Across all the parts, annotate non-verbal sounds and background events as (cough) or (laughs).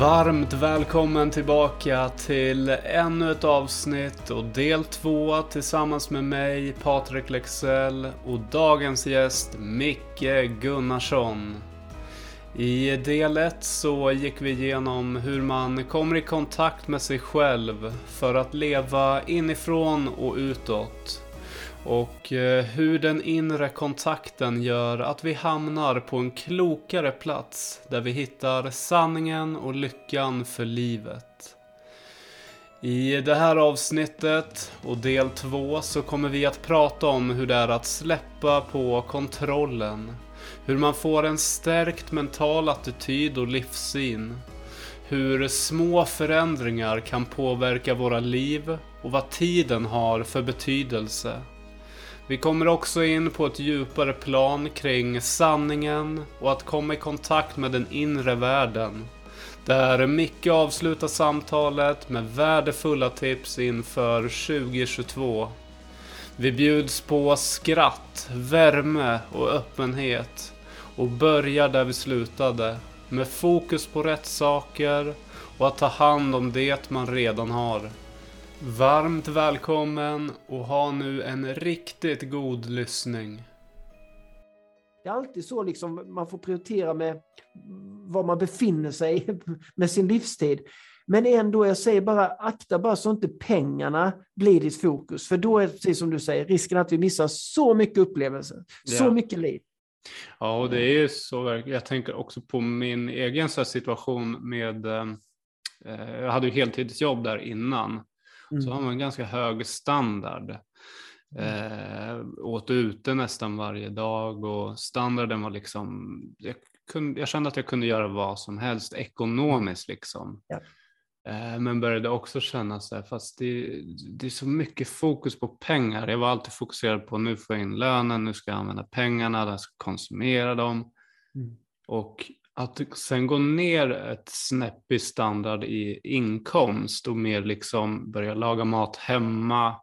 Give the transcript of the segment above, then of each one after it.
Varmt välkommen tillbaka till ännu ett avsnitt och del två tillsammans med mig, Patrik Lexell och dagens gäst Micke Gunnarsson. I del 1 så gick vi igenom hur man kommer i kontakt med sig själv för att leva inifrån och utåt. Och eh, hur den inre kontakten gör att vi hamnar på en klokare plats där vi hittar sanningen och lyckan för livet. I det här avsnittet och del 2 så kommer vi att prata om hur det är att släppa på kontrollen. Hur man får en stärkt mental attityd och livssyn. Hur små förändringar kan påverka våra liv och vad tiden har för betydelse. Vi kommer också in på ett djupare plan kring sanningen och att komma i kontakt med den inre världen. Där Micke avslutar samtalet med värdefulla tips inför 2022. Vi bjuds på skratt, värme och öppenhet och börjar där vi slutade. Med fokus på rätt saker och att ta hand om det man redan har. Varmt välkommen och ha nu en riktigt god lyssning. Det är alltid så liksom, man får prioritera med var man befinner sig (laughs) med sin livstid. Men ändå, jag säger bara akta bara så inte pengarna blir ditt fokus. För då är det precis som du säger, risken att vi missar så mycket upplevelser, ja. så mycket liv. Ja, och det är ju så. Jag tänker också på min egen situation med, eh, jag hade ju heltidsjobb där innan. Mm. Så har man ganska hög standard. Eh, åt ute nästan varje dag och standarden var liksom, jag, kunde, jag kände att jag kunde göra vad som helst ekonomiskt liksom. Ja. Eh, men började också känna så här, fast det, det, är så mycket fokus på pengar. Jag var alltid fokuserad på nu får jag in lönen, nu ska jag använda pengarna, jag ska konsumera dem. Mm. Och att sen gå ner ett snäpp i standard i inkomst och mer liksom börja laga mat hemma,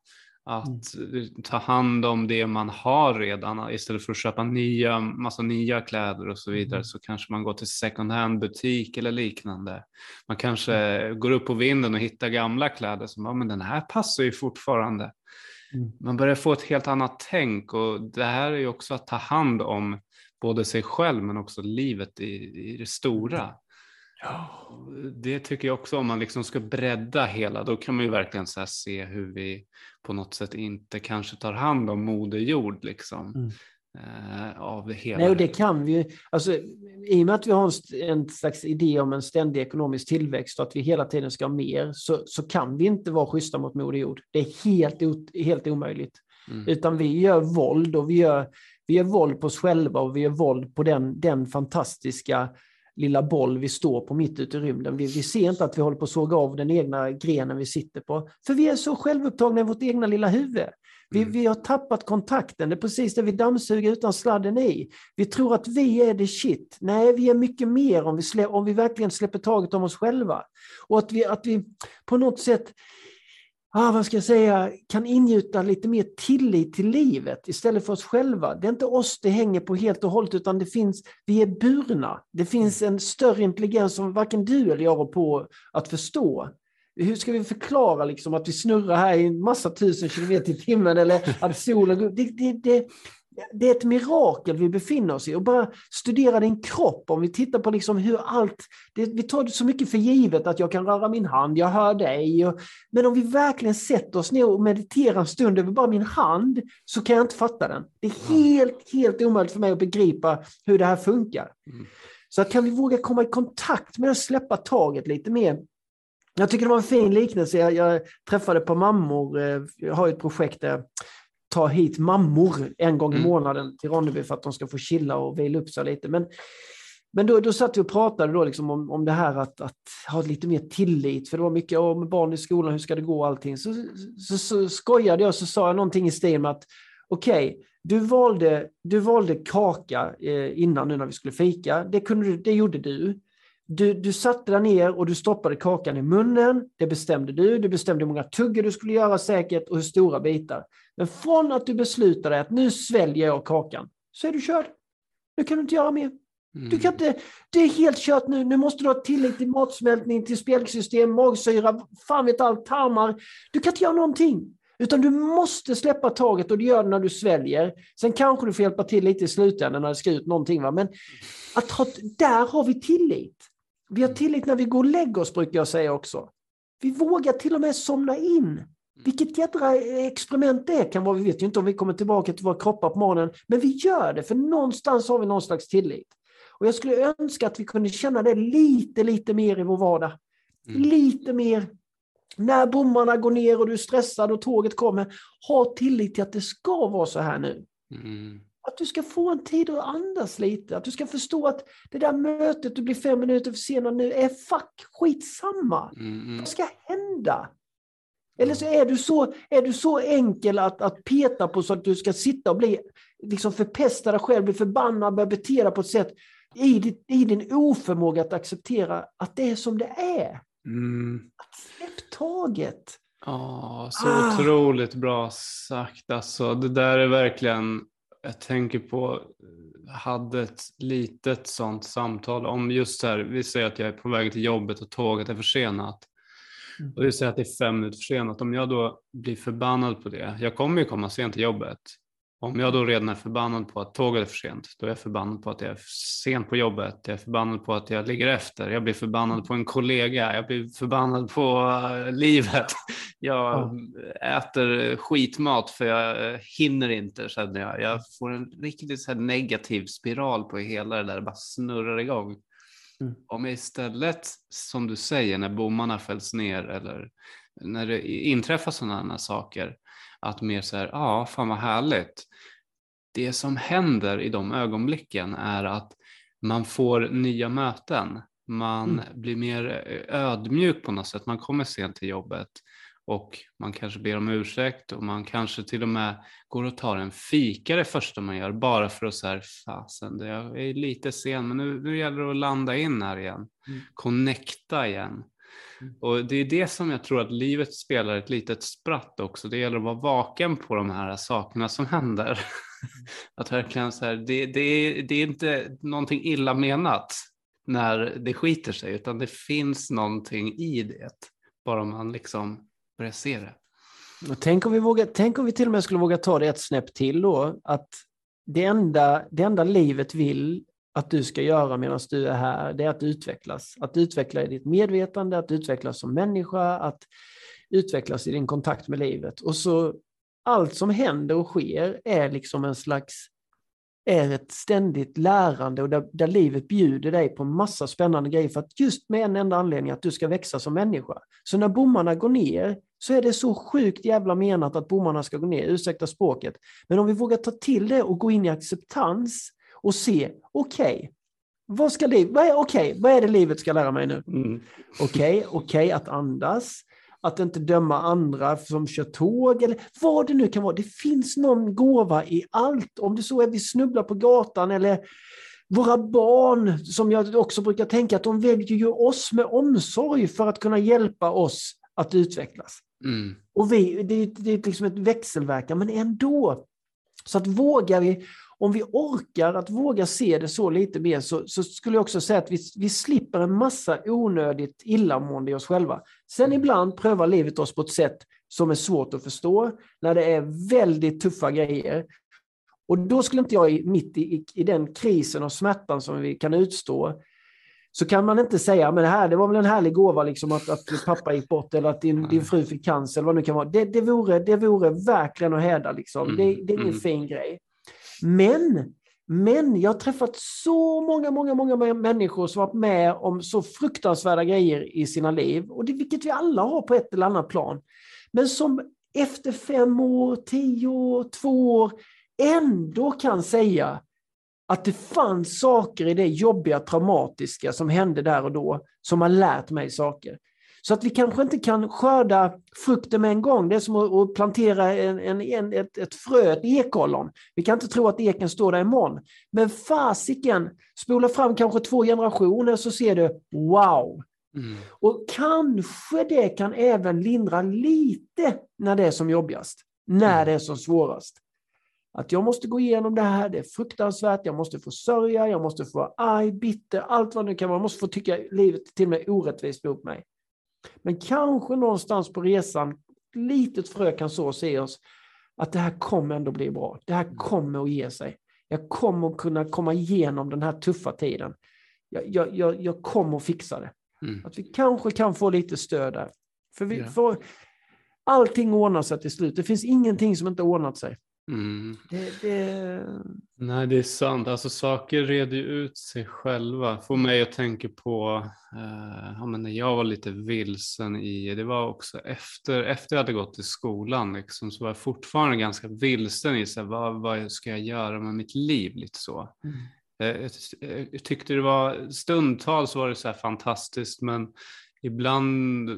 att mm. ta hand om det man har redan istället för att köpa nya, massa nya kläder och så vidare mm. så kanske man går till second hand butik eller liknande. Man kanske mm. går upp på vinden och hittar gamla kläder som, ja men den här passar ju fortfarande. Mm. Man börjar få ett helt annat tänk och det här är ju också att ta hand om både sig själv men också livet i, i det stora. Ja. Det tycker jag också om man liksom ska bredda hela, då kan man ju verkligen så se hur vi på något sätt inte kanske tar hand om moder jord liksom. Mm. Eh, av hela. Nej, och det kan vi ju. Alltså, I och med att vi har en, en slags idé om en ständig ekonomisk tillväxt och att vi hela tiden ska ha mer, så, så kan vi inte vara schyssta mot moder jord. Det är helt, helt omöjligt. Mm. Utan vi gör våld och vi gör vi gör våld på oss själva och vi gör våld på den, den fantastiska lilla boll vi står på mitt ute i rymden. Vi, vi ser inte att vi håller på att såga av den egna grenen vi sitter på. För vi är så självupptagna i vårt egna lilla huvud. Vi, mm. vi har tappat kontakten, det är precis det vi dammsuger utan sladden i. Vi tror att vi är det shit. Nej, vi är mycket mer om vi, slä, om vi verkligen släpper taget om oss själva. Och att vi, att vi på något sätt ah, vad ska jag säga, kan ingjuta lite mer tillit till livet istället för oss själva. Det är inte oss det hänger på helt och hållet, utan det finns, vi är burna. Det finns en större intelligens som varken du eller jag har på att förstå. Hur ska vi förklara liksom att vi snurrar här i en massa tusen kilometer i timmen eller att solen... Det, det, det, det är ett mirakel vi befinner oss i. Och bara studera din kropp, om vi tittar på liksom hur allt... Det, vi tar det så mycket för givet att jag kan röra min hand, jag hör dig. Och, men om vi verkligen sätter oss ner och mediterar en stund över bara min hand, så kan jag inte fatta den. Det är helt, helt omöjligt för mig att begripa hur det här funkar. Mm. Så att kan vi våga komma i kontakt med att släppa taget lite mer jag tycker det var en fin liknelse. Jag, jag träffade par mammor, eh, jag har ett projekt där ta hit mammor en gång i mm. månaden till Ronneby för att de ska få chilla och vila upp sig lite. Men, men då, då satt vi och pratade då liksom om, om det här att, att ha lite mer tillit, för det var mycket om barn i skolan, hur ska det gå och allting. Så, så, så skojade jag och så sa jag någonting i stil med att okej, okay, du, valde, du valde kaka eh, innan nu när vi skulle fika, det, kunde du, det gjorde du. Du, du satte dig ner och du stoppade kakan i munnen. Det bestämde du. Du bestämde hur många tuggor du skulle göra säkert och hur stora bitar. Men från att du beslutade att nu sväljer jag kakan, så är du körd. Nu kan du inte göra mer. Mm. Du kan inte, det är helt kört nu. Nu måste du ha tillit till matsmältning, till spjälksystem, magsyra, fan vet allt, tarmar. Du kan inte göra någonting. Utan du måste släppa taget och det gör du när du sväljer. Sen kanske du får hjälpa till lite i slutändan när det ska ut någonting. Va? Men att ha, där har vi tillit. Vi har tillit när vi går och lägger oss, brukar jag säga också. Vi vågar till och med somna in. Vilket jädra experiment det kan vara. Vi vet ju inte om vi kommer tillbaka till våra kroppar på morgonen. Men vi gör det, för någonstans har vi någon slags tillit. Och jag skulle önska att vi kunde känna det lite, lite mer i vår vardag. Mm. Lite mer. När bommarna går ner och du är stressad och tåget kommer, ha tillit till att det ska vara så här nu. Mm. Att du ska få en tid att andas lite, att du ska förstå att det där mötet du blir fem minuter försenad nu är fuck skitsamma. Mm. Vad ska hända? Eller så är du så, är du så enkel att, att peta på så att du ska sitta och bli liksom förpesta dig själv, bli förbannad, börja bete dig på ett sätt i, ditt, i din oförmåga att acceptera att det är som det är. Mm. Släpp taget. Ja, så ah. otroligt bra sagt. Alltså, det där är verkligen, jag tänker på, hade ett litet sånt samtal om just så här, vi säger att jag är på väg till jobbet och tåget är försenat. Och vi säger att det är fem minuter försenat. Om jag då blir förbannad på det, jag kommer ju komma sent till jobbet. Om jag då redan är förbannad på att tåget är för sent, då är jag förbannad på att jag är sent på jobbet, jag är förbannad på att jag ligger efter, jag blir förbannad på en kollega, jag blir förbannad på uh, livet. Jag äter skitmat för jag uh, hinner inte känner jag. Jag får en riktigt så negativ spiral på hela det där, det bara snurrar igång. Mm. Om jag istället, som du säger, när bommarna fälls ner eller när det inträffar sådana här saker, att mer så här, ja, fan vad härligt. Det som händer i de ögonblicken är att man får nya möten. Man mm. blir mer ödmjuk på något sätt. Man kommer sent till jobbet och man kanske ber om ursäkt och man kanske till och med går och tar en fika det första man gör bara för att säga fasen, jag är lite sen men nu, nu gäller det att landa in här igen, mm. connecta igen. Mm. Och det är det som jag tror att livet spelar ett litet spratt också. Det gäller att vara vaken på de här sakerna som händer. Mm. (laughs) att verkligen så här, det, det, det är inte någonting illa menat när det skiter sig, utan det finns någonting i det. Bara man liksom börjar se det. Och tänk, om vi vågar, tänk om vi till och med skulle våga ta det ett snäpp till då, att det enda, det enda livet vill att du ska göra medan du är här, det är att utvecklas. Att utveckla i ditt medvetande, att utvecklas som människa, att utvecklas i din kontakt med livet. Och så allt som händer och sker är liksom en slags är ett ständigt lärande och där, där, livet bjuder dig på massa spännande grejer för att just med en enda anledning att du ska växa som människa. Så när bommarna går ner så är det så sjukt jävla menat att bommarna ska gå ner, ursäkta språket. Men om vi vågar ta till det och gå in i acceptans och se, okej, okay, vad, ska liv, vad, är, okay, vad är det livet ska lära mig nu? Mm. Okej, okay, okay, att andas, att inte döma andra som kör tåg eller vad det nu kan vara. Det finns någon gåva i allt, om det så är vi snubblar på gatan eller våra barn, som jag också brukar tänka, att de väljer ju oss med omsorg för att kunna hjälpa oss att utvecklas. Mm. Och vi, det, det är liksom ett växelverkan, men ändå. Så att vågar vi om vi orkar att våga se det så lite mer så, så skulle jag också säga att vi, vi slipper en massa onödigt illamående i oss själva. Sen mm. ibland prövar livet oss på ett sätt som är svårt att förstå, när det är väldigt tuffa grejer. Och då skulle inte jag mitt i, i den krisen och smärtan som vi kan utstå, så kan man inte säga men det, här, det var väl en härlig gåva liksom att, att pappa gick bort eller att din, din fru fick cancer eller vad det nu kan vara. Det, det, vore, det vore verkligen att häda. Liksom. Det, det är ingen mm. fin grej. Men, men jag har träffat så många, många, många människor som varit med om så fruktansvärda grejer i sina liv, och det, vilket vi alla har på ett eller annat plan. Men som efter fem år, tio år, två år ändå kan säga att det fanns saker i det jobbiga, traumatiska som hände där och då som har lärt mig saker. Så att vi kanske inte kan skörda frukten med en gång. Det är som att plantera en, en, en, ett, ett frö, i ekollon. Vi kan inte tro att eken står där imorgon. Men fasiken, spola fram kanske två generationer så ser du, wow! Mm. Och kanske det kan även lindra lite när det är som jobbigast. När mm. det är som svårast. Att jag måste gå igenom det här, det är fruktansvärt, jag måste få sörja, jag måste få vara arg, bitter, allt vad det kan vara. Jag måste få tycka livet till och med orättvist mot mig. Men kanske någonstans på resan, litet frö kan sås i oss, att det här kommer ändå bli bra. Det här kommer att ge sig. Jag kommer att kunna komma igenom den här tuffa tiden. Jag, jag, jag, kommer att fixa det. Mm. Att vi kanske kan få lite stöd där. För vi ja. får, allting ordnar sig till slut. Det finns ingenting som inte ordnat sig. Mm. Det, det... Nej, det är sant. Alltså, saker reder ut sig själva. Får mig att tänka på eh, ja, men när jag var lite vilsen i, det var också efter, efter jag hade gått i skolan, liksom, så var jag fortfarande ganska vilsen i så här, vad, vad ska jag göra med mitt liv? Lite så. Mm. Eh, jag, jag, tyckte det var, stundtals var det så här fantastiskt, men ibland,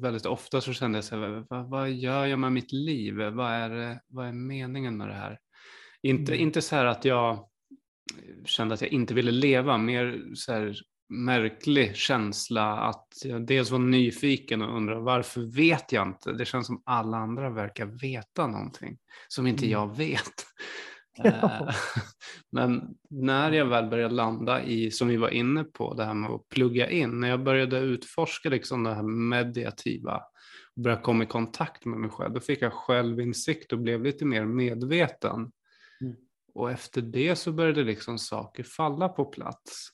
väldigt ofta så kände jag så här, vad, vad, gör jag med mitt liv? Vad är, vad är meningen med det här? Inte, mm. inte så här att jag kände att jag inte ville leva, mer så här märklig känsla att jag dels var nyfiken och undrar varför vet jag inte? Det känns som alla andra verkar veta någonting som inte mm. jag vet. Eh, (laughs) men när jag väl började landa i, som vi var inne på, det här med att plugga in, när jag började utforska liksom det här mediativa och började komma i kontakt med mig själv, då fick jag självinsikt och blev lite mer medveten. Mm. Och efter det så började liksom saker falla på plats.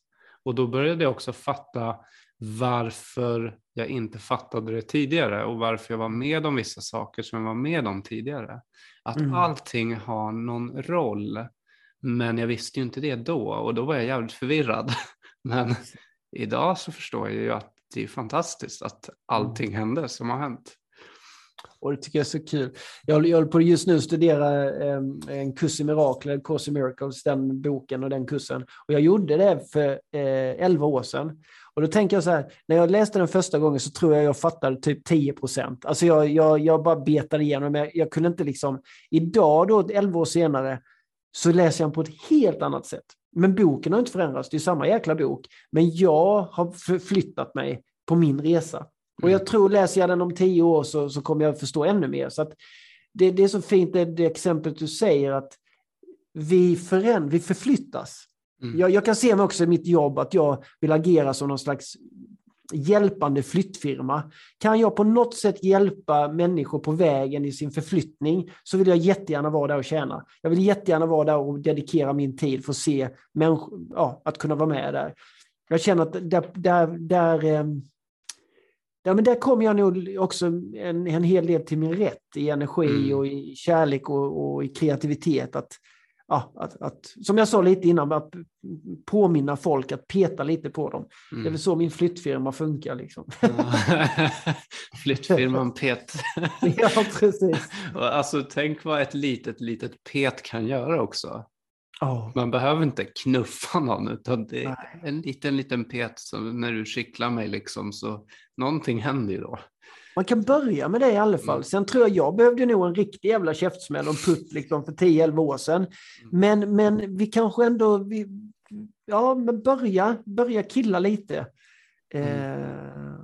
Och då började jag också fatta varför jag inte fattade det tidigare och varför jag var med om vissa saker som jag var med om tidigare. Att mm. allting har någon roll. Men jag visste ju inte det då och då var jag jävligt förvirrad. (laughs) Men idag så förstår jag ju att det är fantastiskt att allting mm. hände som har hänt. Och det tycker jag är så kul. Jag, jag håller på just nu att studera eh, en kurs i mirakler, Course in Miracles, den boken och den kursen. Och jag gjorde det för eh, elva år sedan. Och då tänker jag så här, när jag läste den första gången så tror jag jag fattade typ 10 procent. Alltså jag, jag, jag bara betade igenom, jag, jag kunde inte liksom... Idag då, 11 år senare, så läser jag den på ett helt annat sätt. Men boken har inte förändrats, det är samma jäkla bok. Men jag har förflyttat mig på min resa. Och jag mm. tror, läser jag den om tio år så, så kommer jag förstå ännu mer. Så det, det, är så fint det, det exemplet du säger att vi, föränd, vi förflyttas. Mm. Jag, jag, kan se mig också i mitt jobb att jag vill agera som någon slags hjälpande flyttfirma. Kan jag på något sätt hjälpa människor på vägen i sin förflyttning så vill jag jättegärna vara där och tjäna. Jag vill jättegärna vara där och dedikera min tid för att se människor, ja, att kunna vara med där. Jag känner att där, där, där, där, men där kommer jag nog också en, en hel del till min rätt i energi mm. och i kärlek och, och i kreativitet. Att, ja, att, att, som jag sa lite innan, att påminna folk att peta lite på dem. Mm. Det är väl så min flyttfirma funkar. Liksom. (laughs) Flyttfirman Pet. (laughs) ja, precis. (laughs) alltså, tänk vad ett litet, litet pet kan göra också. Oh. Man behöver inte knuffa någon, utan det är Nej. en liten, liten pet som när du skicklar mig liksom, så någonting händer ju då. Man kan börja med det i alla fall. Mm. Sen tror jag jag behövde nog en riktig jävla käftsmäll och putt liksom för 10-11 år sedan. Mm. Men, men vi kanske ändå, vi, ja men börja, börja killa lite. Mm. Eh,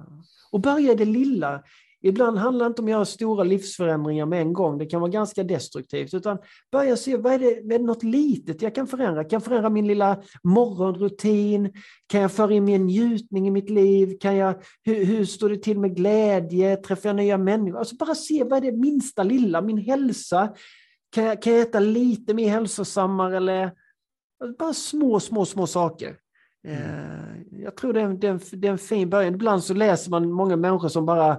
och börja i det lilla. Ibland handlar det inte om att göra stora livsförändringar med en gång. Det kan vara ganska destruktivt. Utan börja se, vad är det, är det något litet jag kan förändra? Kan jag förändra min lilla morgonrutin? Kan jag föra in mer njutning i mitt liv? Kan jag, hur, hur står det till med glädje? Träffar jag nya människor? Alltså bara se, vad är det minsta lilla? Min hälsa? Kan jag, kan jag äta lite mer hälsosammare? Eller, alltså bara små, små, små saker. Mm. Eh, jag tror det är, en, det, är en, det är en fin början. Ibland så läser man många människor som bara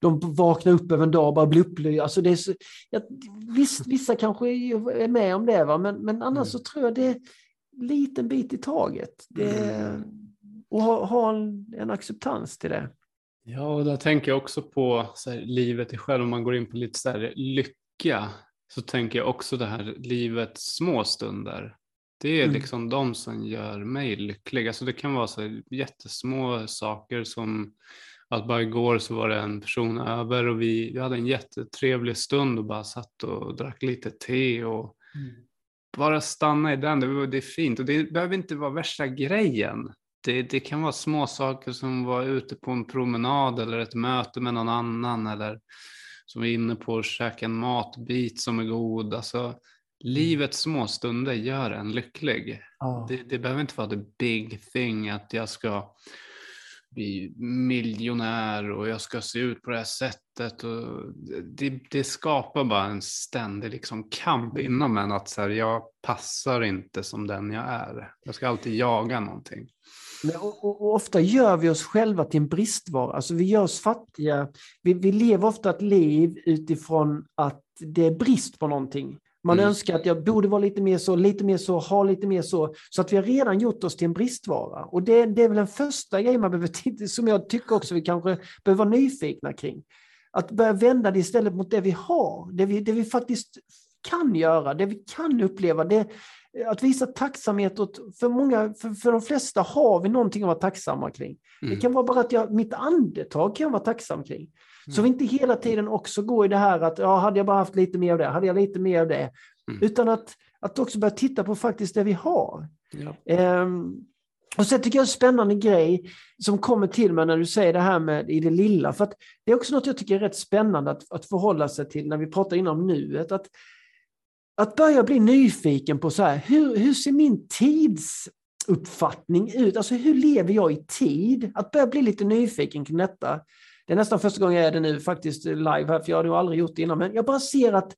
de vaknar upp över en dag och bara blir upplysta. Alltså det är så, ja, visst, vissa kanske är med om det, va? Men, men annars mm. så tror jag det är en liten bit i taget. Mm. och ha, ha en, en, acceptans till det. Ja, och där tänker jag också på här, livet i själv. Om man går in på lite så här, lycka så tänker jag också det här livets små stunder. Det är mm. liksom de som gör mig lycklig. Alltså det kan vara så jättesmå saker som att bara igår så var det en person över och vi, vi hade en jättetrevlig stund och bara satt och drack lite te och mm. bara stanna i den. Det, det är fint och det behöver inte vara värsta grejen. Det, det kan vara små saker som var ute på en promenad eller ett möte med någon annan eller som är inne på att käka en matbit som är god. Alltså, livets små stunder gör en lycklig. Ja. Det, det behöver inte vara the big thing att jag ska bli miljonär och jag ska se ut på det här sättet. Och det, det skapar bara en ständig liksom kamp inom en att så här, jag passar inte som den jag är. Jag ska alltid jaga någonting. Och, och, och ofta gör vi oss själva till en bristvara. Alltså vi gör oss fattiga. Vi, vi lever ofta ett liv utifrån att det är brist på någonting. Man Mm. önskar att jag borde vara lite mer så, lite mer så, ha lite mer så. Så att vi har redan gjort oss till en bristvara. Och det, det är väl den första grejen man behöver (laughs) som jag tycker också vi kanske behöver vara nyfikna kring. Att börja vända det istället mot det vi har, det vi, det vi faktiskt kan göra, det vi kan uppleva. Det, att visa tacksamhet åt, för många, för, för de flesta har vi någonting att vara tacksamma kring. Mm. Det kan vara bara att jag, mitt andetag kan jag vara tacksam kring. Så Mm. vi inte hela tiden också går i det här att ja, hade jag bara haft lite mer av det, hade jag lite mer av det. Mm. Utan att, att också börja titta på faktiskt det vi har. Ja. Ehm, och sen tycker jag en spännande grej som kommer till mig när du säger det här med i det lilla. För det är också något jag tycker är rätt spännande att, att förhålla sig till när vi pratar inom nuet. Att, att börja bli nyfiken på så här, hur, hur ser min tidsuppfattning ut? Alltså hur lever jag i tid? Att börja bli lite nyfiken kring detta. Det är nästan första gången jag är det nu faktiskt live här, för jag har nog aldrig gjort det innan. Men jag bara ser att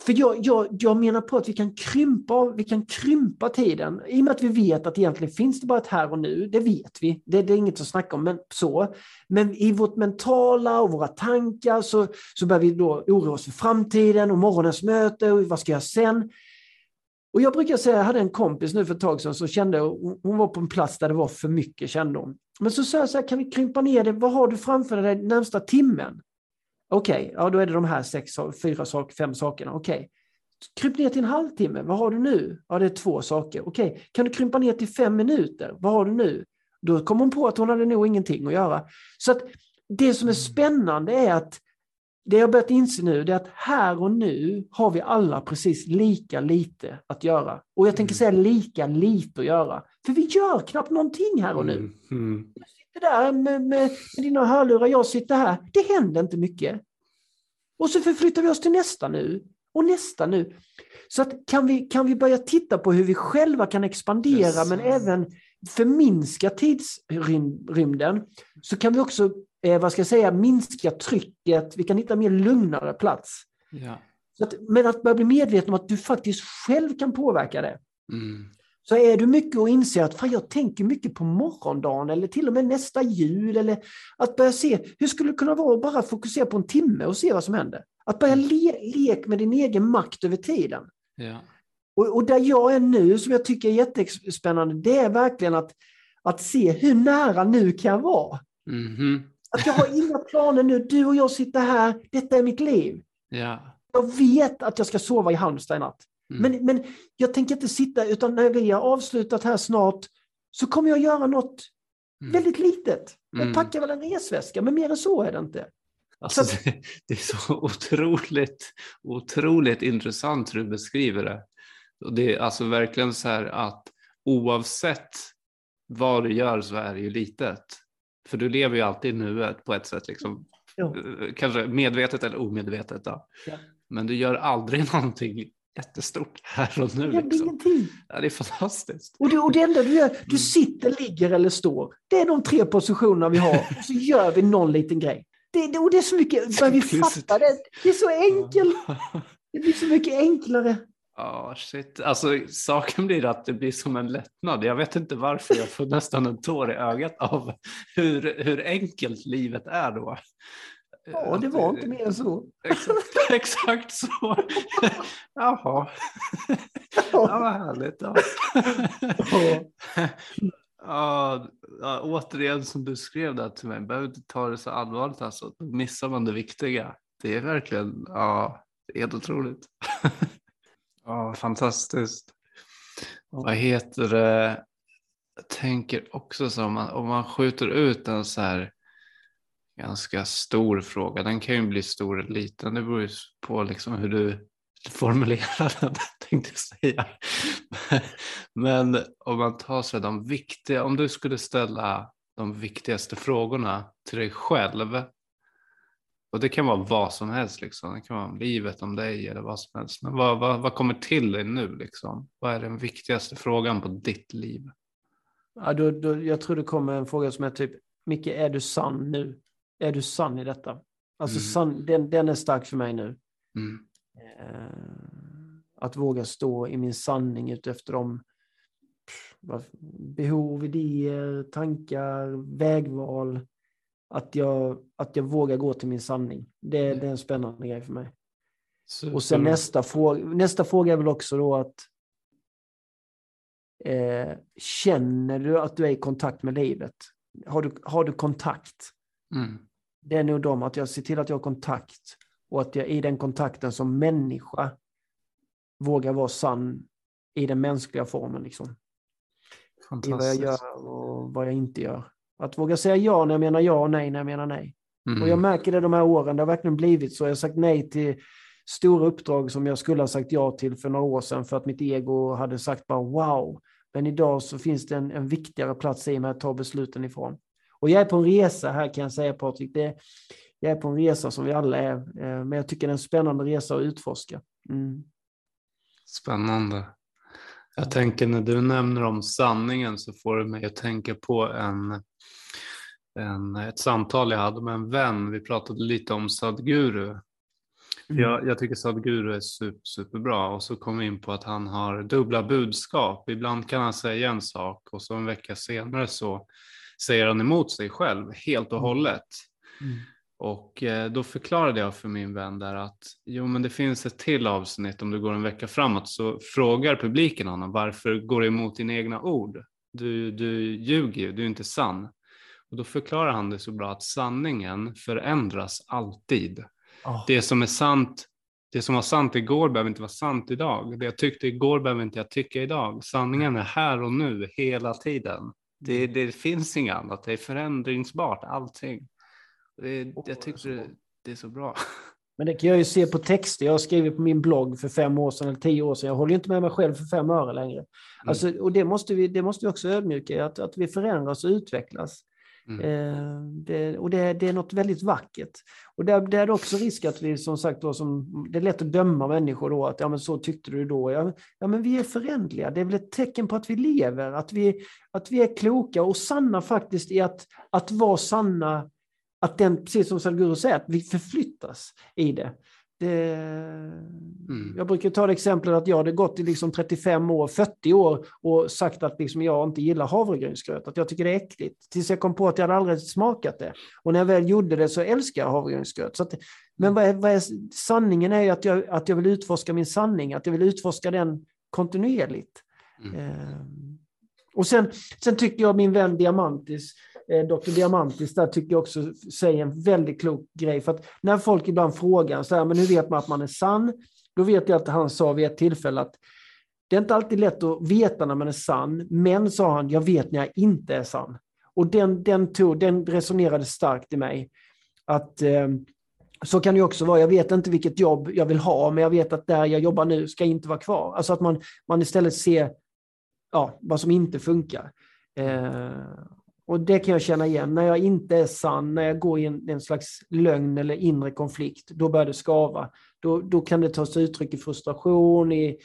för jag, jag, jag menar på att vi kan, krympa, vi kan krympa tiden. I och med att vi vet att egentligen finns det bara ett här och nu. Det vet vi. Det, det är inget att snacka om. Men, så. men i vårt mentala och våra tankar så, så börjar vi då oroa oss för framtiden och morgonens möte och vad ska jag sen? Och jag brukar säga, jag hade en kompis nu för ett tag sedan som kände, hon var på en plats där det var för mycket kände hon. Men så sa jag så här, kan vi krympa ner det? Vad har du framför dig närmsta timmen? Okej, ja då är det de här sex, fyra, sak, fem sakerna. Okej. Kryp ner till en halvtimme. Vad har du nu? Ja, det är två saker. Okej, kan du krympa ner till fem minuter? Vad har du nu? Då kom hon på att hon hade nog ingenting att göra. Så att det som är spännande är att det jag börjat inse nu är att här och nu har vi alla precis lika lite att göra. Och jag tänker Mm. säga lika lite att göra. För vi gör knappt någonting här och nu Mm. Mm. sitter där med, med, med dina hörlurar, jag sitter här. Det händer inte mycket. Och så förflyttar vi oss till nästa nu och nästa nu. Så att kan, vi, kan vi börja titta på hur vi själva kan expandera Yes. men även förminska tidsrymden så kan vi också eh, vad ska jag säga, minska trycket, vi kan hitta mer lugnare plats. Ja. Att, men att börja bli medveten om att du faktiskt själv kan påverka det. Mm. Så är du mycket och inser att fan, jag tänker mycket på morgondagen eller till och med nästa jul. Eller att börja se, hur skulle det kunna vara att bara fokusera på en timme och se vad som händer? Att börja le leka med din egen makt över tiden. Ja. Och, och där jag är nu, som jag tycker är jättespännande, det är verkligen att, att se hur nära nu kan jag vara. Mhm. Att jag har inga planer nu, du och jag sitter här, detta är mitt liv. Ja. Jag vet att jag ska sova i Halmstad i natt. Mm. Men, men jag tänker inte sitta, utan när vi har avslutat här snart så kommer jag göra något Mm. väldigt litet. Jag Mm. packar väl en resväska, men mer än så är det inte. Alltså, Så det, det är så otroligt, otroligt intressant hur du beskriver det. Och det är alltså verkligen så här att oavsett vad du gör så är det ju litet. För du lever ju alltid i nuet på ett sätt, liksom, Ja. eh, kanske medvetet eller omedvetet. Då. Ja. Men du gör aldrig (laughs) någonting jättestort här och nu. Det Liksom. ingenting. Ja, det är fantastiskt. Och det, och det enda du gör, Mm. du sitter, ligger eller står. Det är de tre positionerna vi har. Och så gör vi någon liten grej. Det, det, och det är så mycket, vi fatta det. Det är så enkelt. Det blir så mycket enklare. Ja, shit. Alltså saken blir att det blir som en lättnad. Jag vet inte varför jag får nästan en tår i ögat av hur, hur enkelt livet är då. Ja, det var inte mer än så. Exakt, (laughs) exakt så. Jaha, ja, vad härligt. Ja. Ja, återigen som du skrev där till mig, behöver inte ta det så allvarligt alltså. Då missar man det viktiga. Det är verkligen, ja, helt otroligt. (laughs) Ja, fantastiskt. Vad heter det? Jag tänker också så om man, om man skjuter ut en så här ganska stor fråga. Den kan ju bli stor eller liten. Det beror ju på liksom hur du formulerar den, (laughs) tänkte jag säga. (laughs) Men om man tar sig de viktiga, om du skulle ställa de viktigaste frågorna till dig själv och det kan vara vad som helst, liksom. det kan vara livet om dig eller vad som helst. Men vad, vad, vad kommer till dig nu? Liksom? Vad är den viktigaste frågan på ditt liv? Ja, då, då, jag tror det kommer en fråga som är typ, Micke, är du sann nu? Är du sann i detta? Alltså mm. sann, den, den är stark för mig nu. Mm. Eh, att våga stå i min sanning utefter de behov, idéer, tankar, vägval. Att jag, att jag vågar gå till min sanning. Det, mm. det är en spännande grej för mig. Super. Och sen nästa fråga, nästa fråga är väl också då att eh, känner du att du är i kontakt med livet? Har du, har du kontakt? Mm. Det är nog de, att jag ser till att jag har kontakt och att jag i den kontakten som människa vågar vara sann i den mänskliga formen. Liksom. I vad jag gör och vad jag inte gör. Att våga säga ja när jag menar ja och nej när jag menar nej. Mm. Och jag märker det de här åren, det har verkligen blivit så. Jag har sagt nej till stora uppdrag som jag skulle ha sagt ja till för några år sedan för att mitt ego hade sagt bara wow. Men idag så finns det en, en viktigare plats i mig att ta besluten ifrån. Och jag är på en resa här kan jag säga Patrik. Det, jag är på en resa som vi alla är, eh, men jag tycker det är en spännande resa att utforska. Mm. Spännande. Jag tänker när du nämner om sanningen så får det mig att tänka på en, en, ett samtal jag hade med en vän. Vi pratade lite om Sadguru. Mm. Jag, jag tycker Sadguru är super, superbra och så kom vi in på att han har dubbla budskap. Ibland kan han säga en sak och så en vecka senare så säger han emot sig själv helt och mm. hållet. Mm. Och eh, då förklarade jag för min vän där att jo, men det finns ett till avsnitt om du går en vecka framåt så frågar publiken honom varför går du emot dina egna ord? Du, du ljuger ju, du är inte sann. Och då förklarar han det så bra att sanningen förändras alltid. Oh. Det som är sant, det som var sant igår behöver inte vara sant idag. Det jag tyckte igår behöver inte jag tycka idag. Sanningen är här och nu hela tiden. Det, mm. det finns inget annat, det är förändringsbart allting. Det, jag tycker det, det är så bra. (laughs) Men det kan jag ju se på texter. Jag skrivit på min blogg för fem år sedan eller tio år sedan. Jag håller inte med mig själv för fem öre längre. Mm. Alltså, och det måste, vi, det måste vi också ödmjuka att, att vi förändras och utvecklas. Mm. Eh, det, och det, det, är något väldigt vackert. Och där, där är det också risk att vi som sagt då, som, det är lätt att döma människor då, att ja men så tyckte du då. Ja, ja men vi är förändliga, det är väl ett tecken på att vi lever, att vi, att vi är kloka och sanna faktiskt i att, att vara sanna att den, precis som Sadhguru säger, att vi förflyttas i det. det mm. Jag brukar ta det exemplet att jag hade gått i liksom 35 år, 40 år och sagt att liksom jag inte gillar havregrynsgröt, att jag tycker det är äckligt. Tills jag kom på att jag hade aldrig smakat det. Och när jag väl gjorde det så älskar jag havregrynsgröt. Så att, men vad är, vad är, sanningen är att jag, att jag vill utforska min sanning, att jag vill utforska den kontinuerligt. Mm. Eh, och sen, sen tycker jag min vän Diamantis, Eh, Dr. Diamantis där tycker jag också säger en väldigt klok grej. För att när folk ibland frågar så här, men hur vet man att man är sann? Då vet jag att han sa vid ett tillfälle att det är inte alltid lätt att veta när man är sann, men sa han, jag vet när jag inte är sann. Och den, den, tog, den resonerade starkt i mig. Att eh, så kan det också vara, jag vet inte vilket jobb jag vill ha, men jag vet att där jag jobbar nu ska inte vara kvar. Alltså att man, man istället ser ja, vad som inte funkar. Eh, och det kan jag känna igen. När jag inte är sann, när jag går i en, en slags lögn eller inre konflikt, då börjar det skava. Då, då kan det ta sig uttryck i frustration, i,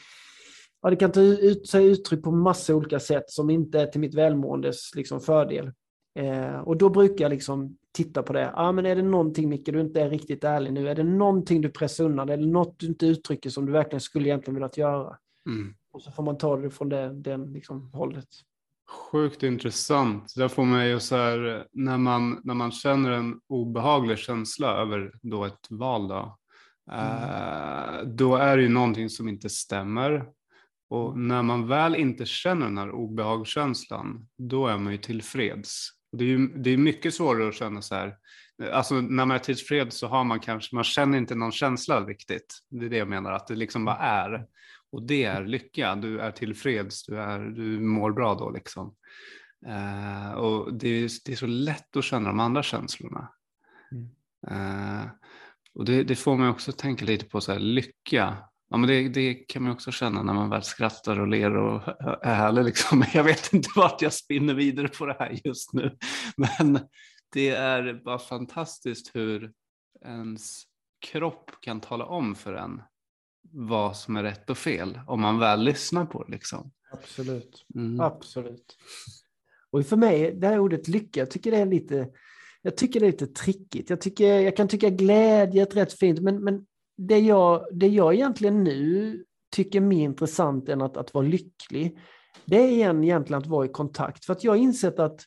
ja, det kan ta ut sig uttryck på massa olika sätt som inte är till mitt välmåendes liksom, fördel. Eh, och då brukar jag liksom titta på det. Ah, men är det någonting Micke, du inte är riktigt ärlig nu? Är det någonting du pressar undan? Är det något du inte uttrycker som du verkligen skulle egentligen velat göra? Mm. Och så får man ta det från det, den liksom, hållet. Sjukt intressant. Det får mig så här, när man, när man känner en obehaglig känsla över då ett val då, mm. eh, då är det ju någonting som inte stämmer. Och mm. när man väl inte känner den här obehagskänslan, då är man ju tillfreds. Och det är ju det är mycket svårare att känna så här, alltså när man är tillfreds så har man kanske, man känner inte någon känsla riktigt. Det är det jag menar, att det liksom bara är. Och det är lycka, du är tillfreds, du, är, du mår bra då liksom. Eh, och det är, det är så lätt att känna de andra känslorna. Mm. Eh, och det, det, får mig också tänka lite på så här, lycka. Ja, men det, det, kan man också känna när man väl skrattar och ler och är härlig. Liksom. (laughs) Jag vet inte vart jag spinner vidare på det här just nu. Men det är bara fantastiskt hur ens kropp kan tala om för en vad som är rätt och fel om man väl lyssnar på det. Liksom. Absolut. Mm. Absolut. Och för mig, det här ordet lycka, jag tycker det är lite, jag tycker det är lite trickigt. Jag, tycker, jag kan tycka glädje är rätt fint, men, men det, jag, det jag egentligen nu tycker är mer intressant än att, att vara lycklig, det är igen egentligen att vara i kontakt. För att jag har insett att,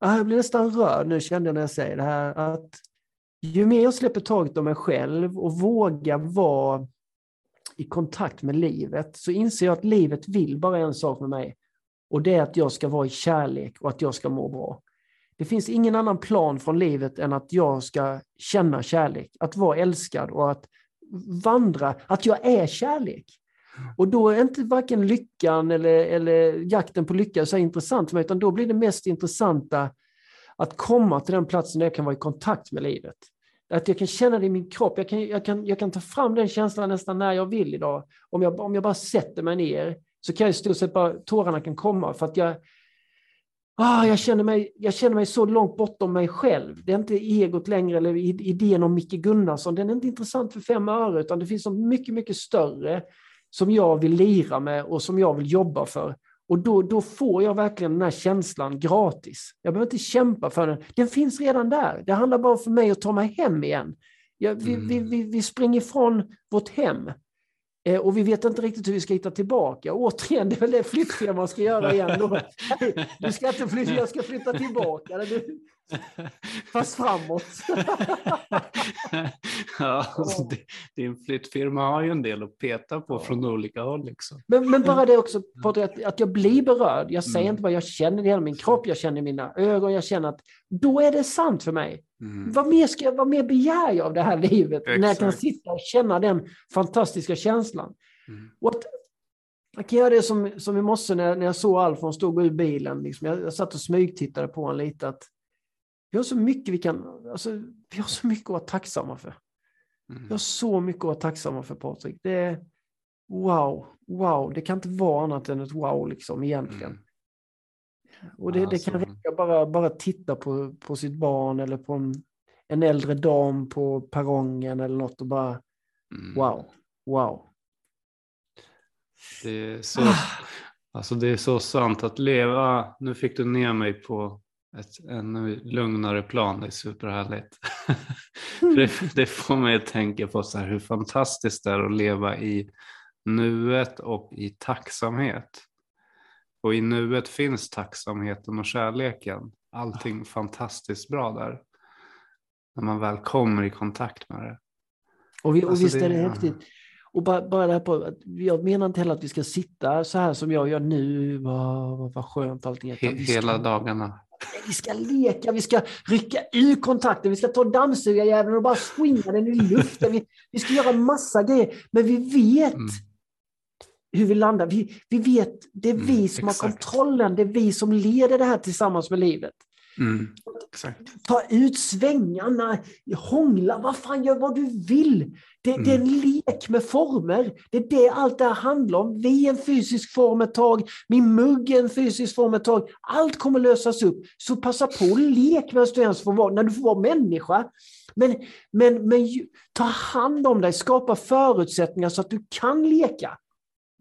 ah, jag blir nästan rörd nu kände jag när jag säger det här, att ju mer jag släpper taget om mig själv och vågar vara i kontakt med livet så inser jag att livet vill bara en sak med mig och det är att jag ska vara i kärlek och att jag ska må bra. Det finns ingen annan plan från livet än att jag ska känna kärlek, att vara älskad och att vandra, att jag är kärlek. Och då är inte varken lyckan eller, eller jakten på lycka så intressant för mig, utan då blir det mest intressanta att komma till den platsen där jag kan vara i kontakt med livet. Att jag kan känna det i min kropp. Jag kan, jag kan, jag kan ta fram den känslan nästan när jag vill idag. Om jag, om jag bara sätter mig ner så kan jag i stort sett bara, tårarna kan komma för att jag, ah, jag, känner mig, jag känner mig så långt bortom mig själv. Det är inte egot längre eller idén om Micke Gunnarsson. Den är inte intressant för fem öre utan det finns något mycket, mycket större som jag vill lira med och som jag vill jobba för. Och då, då får jag verkligen den här känslan gratis. Jag behöver inte kämpa för den. Den finns redan där. Det handlar bara för mig att ta mig hem igen. Jag, vi, mm. vi, vi, vi springer ifrån vårt hem. Eh, och vi vet inte riktigt hur vi ska hitta tillbaka. Återigen, det är väl det flyttfirman ska göra igen. Då. (laughs) Du ska inte flytta, jag ska flytta tillbaka. (laughs) Du, (laughs) fast framåt. (laughs) ja, alltså, din flyttfirma har ju en del att peta på ja. från olika håll. Liksom. Men, men bara det också, att, att jag blir berörd. Jag säger mm. inte bara jag känner det i hela min kropp, jag känner i mina ögon, jag känner att då är det sant för mig. Mm. Vad, mer ska, vad mer begär jag av det här livet Exakt. när jag kan sitta och känna den fantastiska känslan? Mm. Och att, jag kan göra det som, som i morse när, när jag såg Alfons stod ur bilen. Liksom. Jag, jag satt och smygtittade på honom lite. Att vi har så mycket vi kan, alltså, vi har så mycket att vara tacksamma för. Mm. Vi har så mycket att vara tacksamma för Patrik. Det är wow, wow. Det kan inte vara annat än ett wow liksom egentligen. Mm. Och det, det kan alltså. räcka bara, bara titta på, på sitt barn eller på en, en äldre dam på perrongen eller något och bara mm. wow, wow. Det är, så, alltså det är så sant att leva, nu fick du ner mig på ett ännu lugnare plan, det är superhärligt. (laughs) det, det får mig att tänka på så här hur fantastiskt det är att leva i nuet och i tacksamhet. Och i nuet finns tacksamheten och kärleken. Allting fantastiskt bra där. När man väl kommer i kontakt med det. Och, vi, och alltså visst är det häftigt. Och bara, bara det här på, jag menar inte heller att vi ska sitta så här som jag gör nu, vad, vad, vad skönt allting är. He, hela dagarna. Vi ska leka, vi ska rycka ur kontakten, vi ska ta dammsugarjäveln och bara swinga den i luften. Vi, vi ska göra massa grejer, men vi vet mm hur vi landar. Vi, vi vet, det är vi mm, som exakt. har kontrollen, det är vi som leder det här tillsammans med livet. Mm, Ta ut svängarna, hångla, vad fan, gör vad du vill. Det, mm. det, är en mm. lek med former. Det är det allt det här handlar om. Vi är en fysisk form ett tag, min mugg är en fysisk form ett tag. Allt kommer lösas upp. Så passa på och lek medan du ens får vara, när du får vara människa. Men, men, men ta hand om dig, skapa förutsättningar så att du kan leka.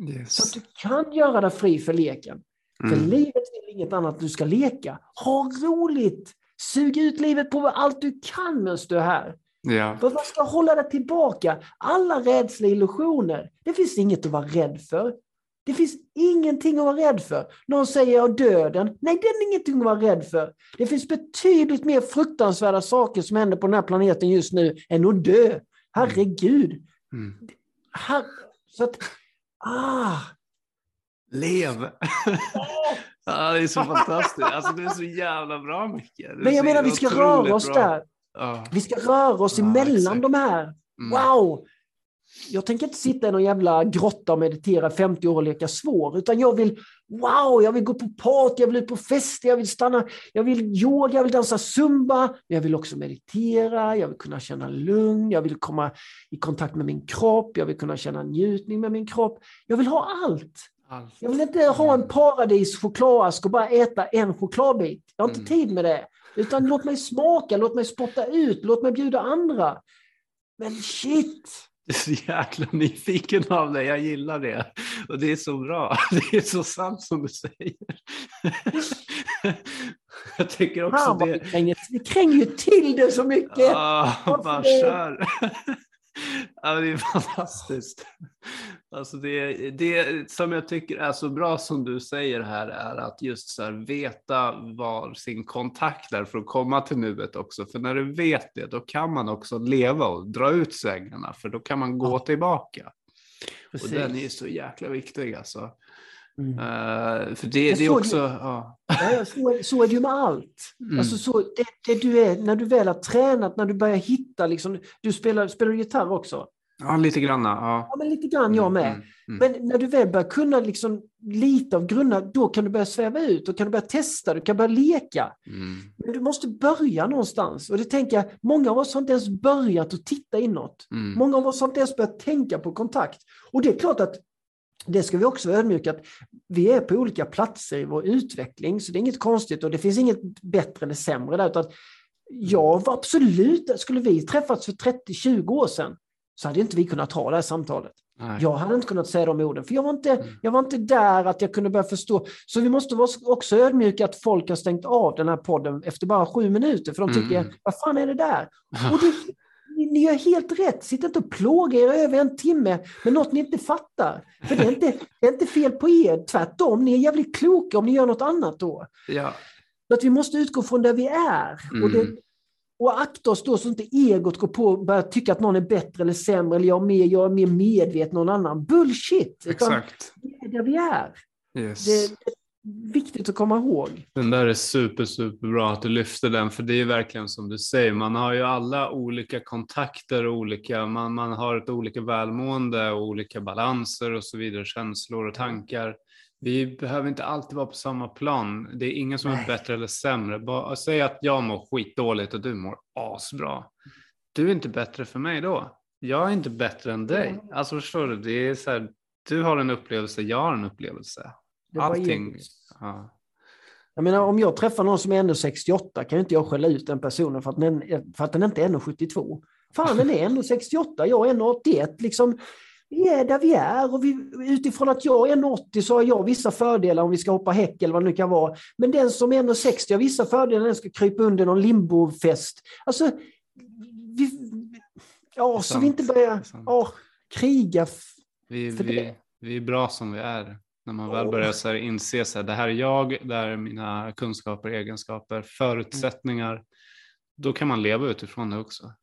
Yes. Så att du kan göra dig fri för leken. Mm. För livet vill inget annat du ska leka. Ha roligt! Sug ut livet på allt du kan medan du är här. Ja. För vad ska hålla dig tillbaka? Alla rädsla illusioner. Det finns inget att vara rädd för. Det finns ingenting att vara rädd för. Någon säger jag döden. Nej, den är ingenting att vara rädd för. Det finns betydligt mer fruktansvärda saker som händer på den här planeten just nu än att dö. Herregud. Mm. Her så att Ah! Lev! (laughs) ah, det är så fantastiskt. Alltså, det är så jävla bra mycket. Men jag menar, vi ska röra oss bra. där. Ah. Vi ska röra oss ah, emellan exakt. de här. Mm. Wow! Jag tänker inte sitta i någon jävla grotta och meditera 50 år och leka svår, utan jag vill, wow, jag vill gå på party, jag vill ut på fester, jag vill stanna, jag vill yoga, jag vill dansa zumba, men jag vill också meditera, jag vill kunna känna lugn, jag vill komma i kontakt med min kropp, jag vill kunna känna njutning med min kropp. Jag vill ha allt. Allt. Jag vill inte ha en paradis chokladask och bara äta en chokladbit. Jag har inte mm. tid med det. Utan låt mig smaka, låt mig spotta ut, låt mig bjuda andra. Men shit! Du är så jäkla nyfiken av det, jag gillar det. Och det är så bra, (laughs) det är så sant som du säger. (laughs) Jag tycker också Fan, det... vi, kränger, vi kränger ju till det så mycket! Varför bara kör. (laughs) ja, det är fantastiskt. Alltså det, det som jag tycker är så bra som du säger här är att just så här veta var sin kontakt är för att komma till nuet också. För när du vet det, då kan man också leva och dra ut svängarna, för då kan man gå Ja. tillbaka. Precis. Och den är ju så jäkla viktig alltså. Mm. Eh, för det, det är också... ju- Ja. Ja, så, är- så är det ju med allt. Mm. Alltså så, det, det du är, när du väl har tränat, när du börjar hitta, liksom, du spelar, spelar du gitarr också? Ja, lite granna. Ja. Ja, men lite grann jag med. Mm, mm. Men när du väl börjar kunna liksom lite av grunderna, då kan du börja sväva ut, då kan du börja testa, du kan börja leka. Mm. Men du måste börja någonstans. Och det tänker jag, många av oss har inte ens börjat att titta inåt. Mm. Många av oss har inte ens börjat tänka på kontakt. Och det är klart att det ska vi också vara ödmjuka att vi är på olika platser i vår utveckling, så det är inget konstigt och det finns inget bättre eller sämre där. Utan jag var absolut, skulle vi träffats för 30-20 år sedan så hade inte vi kunnat ha det här samtalet. Nej. Jag hade inte kunnat säga de orden, för jag var, inte, Mm. jag var inte där att jag kunde börja förstå. Så vi måste vara också ödmjuka att folk har stängt av den här podden efter bara sju minuter, för de tycker, Mm. vad fan är det där? (laughs) Och det, ni, gör helt rätt, sitt inte och plåga er över en timme med något ni inte fattar. För det är inte, det är inte fel på er, tvärtom, ni är jävligt kloka om ni gör något annat då. Ja. Så att vi måste utgå från där vi är. Och, det, Mm. Och akta oss då så inte egot går på och börjar tycka att någon är bättre eller sämre, eller jag är mer, jag är mer medveten än någon annan. Bullshit! Utan Exakt. vi är där vi är. Yes. Det är viktigt att komma ihåg. Den där är super, super bra att du lyfter den, för det är verkligen som du säger, man har ju alla olika kontakter och olika, man, man har ett olika välmående och olika balanser och så vidare, känslor och tankar. Vi behöver inte alltid vara på samma plan. Det är ingen som är Nej. bättre eller sämre. Bara, säg att jag mår skitdåligt och du mår asbra. Du är inte bättre för mig då. Jag är inte bättre än dig. Alltså förstår du, det är så här, du har en upplevelse, jag har en upplevelse. Är Allting. Ja. Jag menar, om jag träffar någon som är 1,68 kan inte jag skälla ut den personen för att den, för att den inte är 1,72. Fan, den är 1,68, jag är 1,81. Liksom, vi är där vi är och vi, utifrån att jag är 1,80 så har jag vissa fördelar om vi ska hoppa häck eller vad det nu kan vara. Men den som är 1,60 har vissa fördelar när den ska krypa under någon limbofäst. Alltså, vi, ja, så vi inte börjar ja, kriga. Vi, För vi, det- vi är bra som vi är. När man väl börjar så här inse så här, det här är jag, det här är mina kunskaper, egenskaper, förutsättningar. Då kan man leva utifrån det också.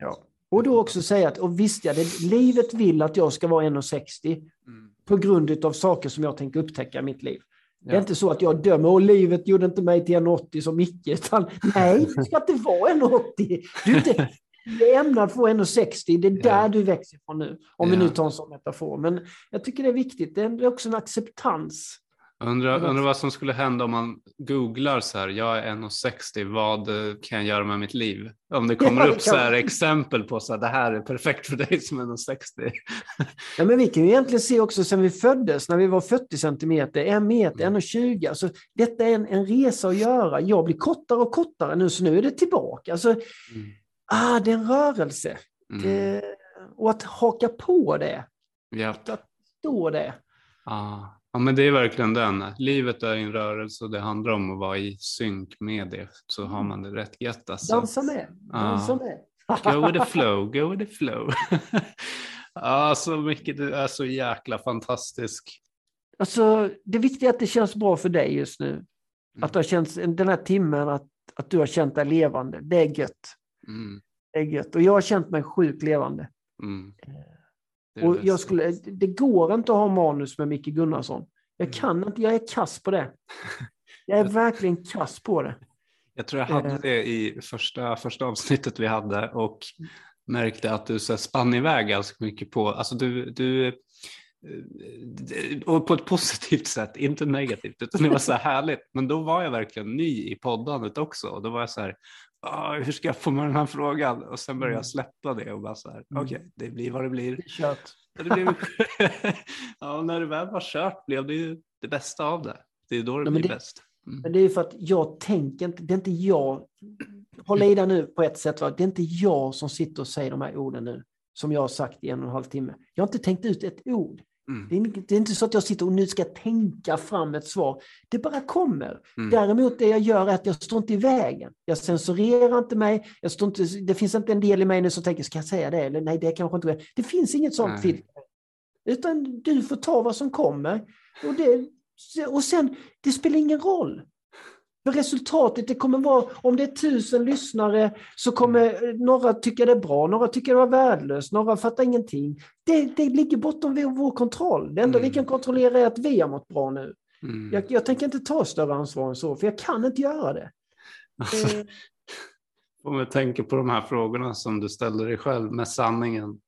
Och då också säga att, och visst ja, det, livet vill att jag ska vara 1,60 Mm. på grund av saker som jag tänker upptäcka i mitt liv. Det är Ja. inte så att jag dömer, och livet gjorde inte mig till 1,80 som Micke, utan (laughs) nej, du ska inte vara 1,80. Du är inte du är ämnad för 1,60, det är där Ja. du växer från nu. Om vi Ja. nu tar en sån metafor. Men jag tycker det är viktigt, det är också en acceptans. Undrar, Det undrar vad som skulle hända om man googlar så här, jag är 1,60, vad eh, kan jag göra med mitt liv? Om det kommer Ja, det upp så kan- här exempel på så här, det här är perfekt för dig som är 1,60. Ja, men vi kan ju egentligen se också sen vi föddes, när vi var 40 centimeter, en meter, Mm. 1,20. Alltså, detta är en, en resa att göra. Jag blir kortare och kortare nu, så nu är det tillbaka. Alltså, Mm. ah, det är en rörelse. Mm. Det, och att haka på det, Japp. att stå det. Ja. Ja, men det är verkligen den. Livet är en rörelse och det handlar om att vara i synk med det. Så har man det rätt gött. Alltså. Dansa med. Dansa med. Go with the (laughs) flow, go with the flow. (laughs) ja, så mycket. Du är så jäkla fantastisk. Alltså, det viktiga är att det känns bra för dig just nu. Att det har känts, den här timmen, att, att du har känt dig levande. Det är gött. Mm, Det är gött. Och jag har känt mig sjukt levande. mm. Det Och jag skulle, det går inte att ha manus med Micke Gunnarsson. Jag Mm. kan inte, jag är kass på det. (laughs) Jag är verkligen kass på det. Jag tror jag hade Eh. det i första, första avsnittet vi hade och märkte att du så spann iväg ganska mycket på, alltså du, du eh, och på ett positivt sätt, inte negativt, utan det var så här (laughs) härligt. Men då var jag verkligen ny i poddandet också och då var jag så här, "Ah, hur ska jag få med den här frågan? Och sen började Mm. jag släppa det och bara så här, Mm. okej, det blir vad det blir. Kört. Det blev, (laughs) ja, när det väl var kört blev det ju det bästa av det. Det är då det Nej, blir det- bäst. Mm. Men det är för att jag tänker inte, det är inte jag. håll i dig nu på ett sätt. Va? Det är inte jag som sitter och säger de här orden nu, som jag har sagt i en och en halv timme. Jag har inte tänkt ut ett ord. Mm. Det, är, det är inte så att jag sitter och nu ska tänka fram ett svar. Det bara kommer. Mm. Däremot det jag gör är att jag står inte i vägen. Jag censurerar inte mig. Jag står inte, det finns inte en del i mig nu som tänker, ska jag säga det? Eller nej, det kanske inte är. Det finns inget sånt filter. Utan du får ta vad som kommer. Och, det, och sen, det spelar ingen roll. För resultatet, det kommer vara, om det är tusen lyssnare så kommer några tycka det är bra, några tycker det var värdelöst, några fattar ingenting. Det, det ligger bortom vår, kontroll. Det enda Mm. vi kan kontrollera är att vi har mått bra nu. Mm. Jag, jag tänker inte ta större ansvar än så, för jag kan inte göra det. Alltså, (laughs) Eh, om jag tänker på de här frågorna som du ställde dig själv med sanningen.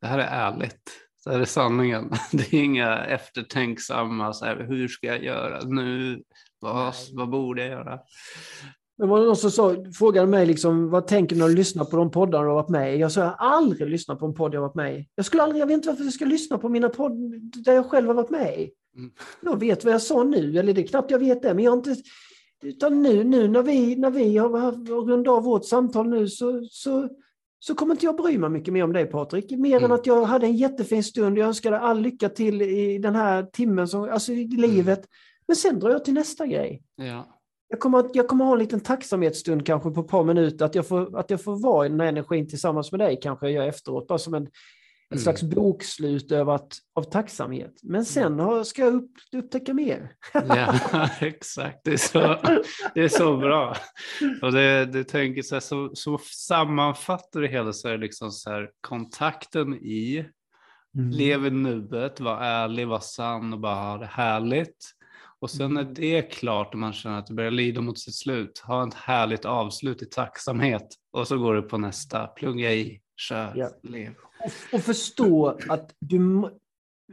Det här är ärligt. Det här är sanningen. (laughs) Det är inga eftertänksamma, så här, hur ska jag göra nu? Vad, vad borde jag göra? Men var det någon som sa, frågade mig liksom, vad tänker du när du lyssnar på de poddar du har varit med i? Jag sa, jag har aldrig lyssnat på en podd jag har varit med i. Jag skulle aldrig, jag vet inte varför jag ska lyssna på mina podd där jag själv har varit med i. Mm. Jag vet vad jag sa nu, eller det är knappt jag vet det, men jag har inte... Utan nu, nu när vi, när vi har, har rundat av vårt samtal nu så, så, så kommer inte jag bry mig mycket mer om dig Patrik. Mer än Mm. att jag hade en jättefin stund. Jag önskar dig all lycka till i den här timmen, som, alltså i livet. Men sen drar jag till nästa grej. Ja. Jag kommer, att, jag kommer ha en liten tacksamhetsstund kanske på ett par minuter, att jag får, att jag får vara i den här energin tillsammans med dig kanske jag gör efteråt, bara som en, ett Mm. slags bokslut över att, av tacksamhet. Men sen har, ska jag upp, upptäcka mer. ja, (laughs) exakt. Det är så, det är så bra. Och det, det tänker så, här, så, så sammanfattar det hela så är det liksom så här, kontakten i Mm. Lev i nuet, var ärlig, var sann och bara ha det härligt. Och sen när det är klart och man känner att det börjar lida mot sitt slut, ha ett härligt avslut i tacksamhet. Och så går du på nästa, plugga i, kör, Ja. lev. Och förstå att du,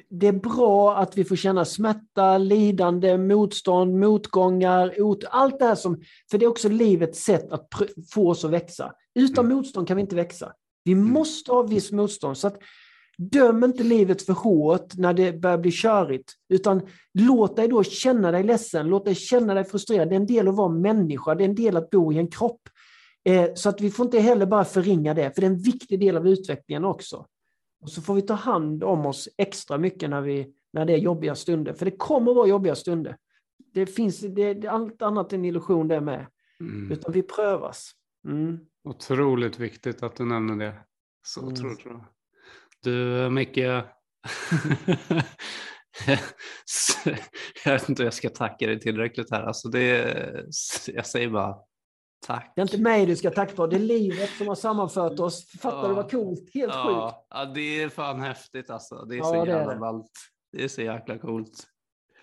det är bra att vi får känna smärta, lidande, motstånd, motgångar, ot, allt det här som... För det är också livets sätt att få oss att växa. Utan motstånd kan vi inte växa. Vi måste ha viss motstånd. Så att döm inte livet för hårt när det börjar bli körigt. Utan låt dig då känna dig ledsen, låt dig känna dig frustrerad. Det är en del att vara människa, det är en del att bo i en kropp. Eh, så att vi får inte heller bara förringa det, för det är en viktig del av utvecklingen också. Och så får vi ta hand om oss extra mycket när, vi, när det är jobbiga stunder, för det kommer vara jobbiga stunder. Det finns det, allt annat än illusion det med, Mm. utan vi prövas. Mm. Otroligt viktigt att du nämner det. Så Mm. otroligt bra. Du, Micke. (laughs) jag vet inte om jag ska tacka dig tillräckligt här. Alltså det, jag säger bara tack. Det är inte mig du ska tacka på, det är livet som har sammanfört oss. Fattar du Ja. vad coolt? Helt sjukt. Ja, ja, det är fan häftigt alltså. Det är Ja, så jävla ballt. Det är så jäkla coolt.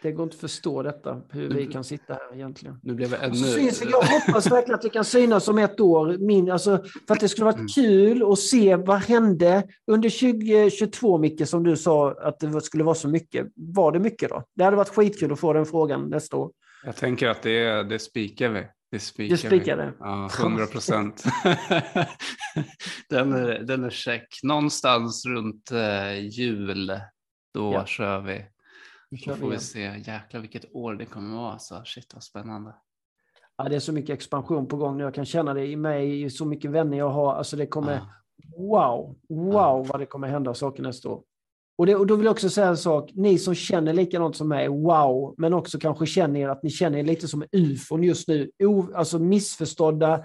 Det går inte att förstå detta, hur vi kan sitta här egentligen. Nu blev jag Och så ännu... syns, jag hoppas verkligen att vi kan synas om ett år. Min, alltså, för att det skulle varit Mm. kul att se vad hände under 2022, Micke, som du sa att det skulle vara så mycket. Var det mycket då? Det hade varit skitkul att få den frågan nästa år. Jag tänker att det, det spikar vi. Det spikar, Det spikar det. vi. Ja, hundra procent. (laughs) den, är, den är check. Någonstans runt eh, jul, då Ja. kör vi. Då får vi se. Jäklar vilket år det kommer vara. Så shit vad spännande. Ja, det är så mycket expansion på gång nu. Jag kan känna det i mig, så mycket vänner jag har. Alltså det kommer, Ja. wow, wow Ja. vad det kommer hända saker nästa år. Och, det, och då vill jag också säga en sak, ni som känner likadant som mig, wow, men också kanske känner er att ni känner er lite som ufon just nu, o, alltså missförstådda,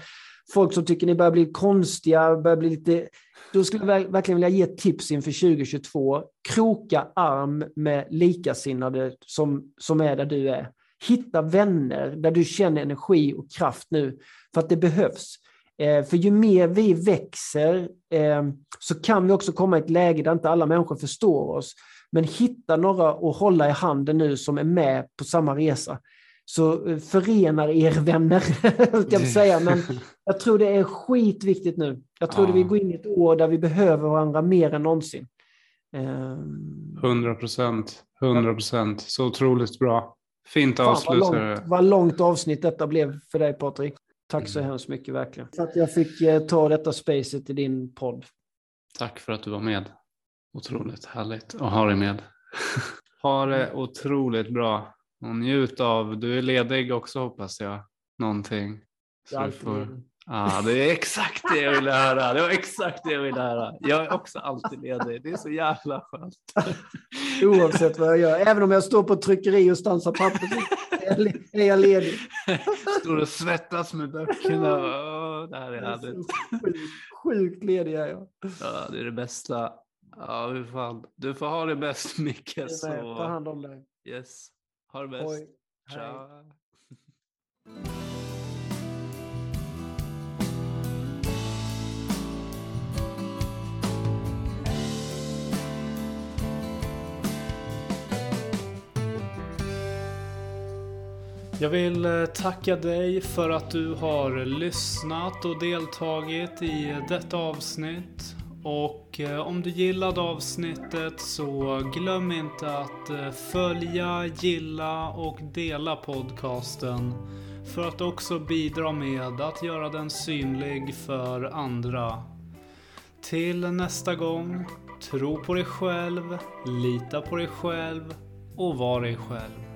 folk som tycker ni börjar bli konstiga, börjar bli lite... Då skulle jag verkligen vilja ge ett tips inför 2022. Kroka arm med likasinnade som, som är där du är. Hitta vänner där du känner energi och kraft nu, för att det behövs. Eh, för ju mer vi växer eh, så kan vi också komma i ett läge där inte alla människor förstår oss. Men hitta några och hålla i handen nu som är med på samma resa. Så eh, förenar er vänner, (laughs) ska jag säga. Men jag tror det är skitviktigt nu. Jag tror Ja. att vi går in i ett år där vi behöver varandra mer än någonsin. Ehm, Hundra procent. Hundra procent. Så otroligt bra. Fint Fan vad avslut. långt, vad långt avsnitt detta blev för dig Patrik. Tack så Mm. hemskt mycket verkligen. För att jag fick eh, ta detta spacet i din podd. Tack för att du var med. Otroligt härligt att ha dig med. (laughs) ha det otroligt bra och njut av, du är ledig också hoppas jag, någonting. Är alltid får-. Ja, det är exakt det jag ville höra. Det var exakt det jag ville höra. Jag är också alltid ledig. Det är så jävla skönt. (laughs) Oavsett vad jag gör. Även om jag står på tryckeri och stansar papper så är jag ledig. (laughs) Står och svettas med böckerna. Åh, det här är härligt. så Sjukt, sjukt ledig är jag. Ja, det är det bästa. Ja, hur fan. Du får ha det bäst, Micke. Med. Ta Så, hand om dig. yes. Ha det bäst. Oj. Hej. Ciao. Jag vill eh, tacka dig för att du har lyssnat och deltagit i detta avsnitt. Och eh, om du gillade avsnittet så glöm inte att eh, följa, gilla och dela podcasten. För att också bidra med att göra den synlig för andra. Till nästa gång, tro på dig själv, lita på dig själv och var dig själv.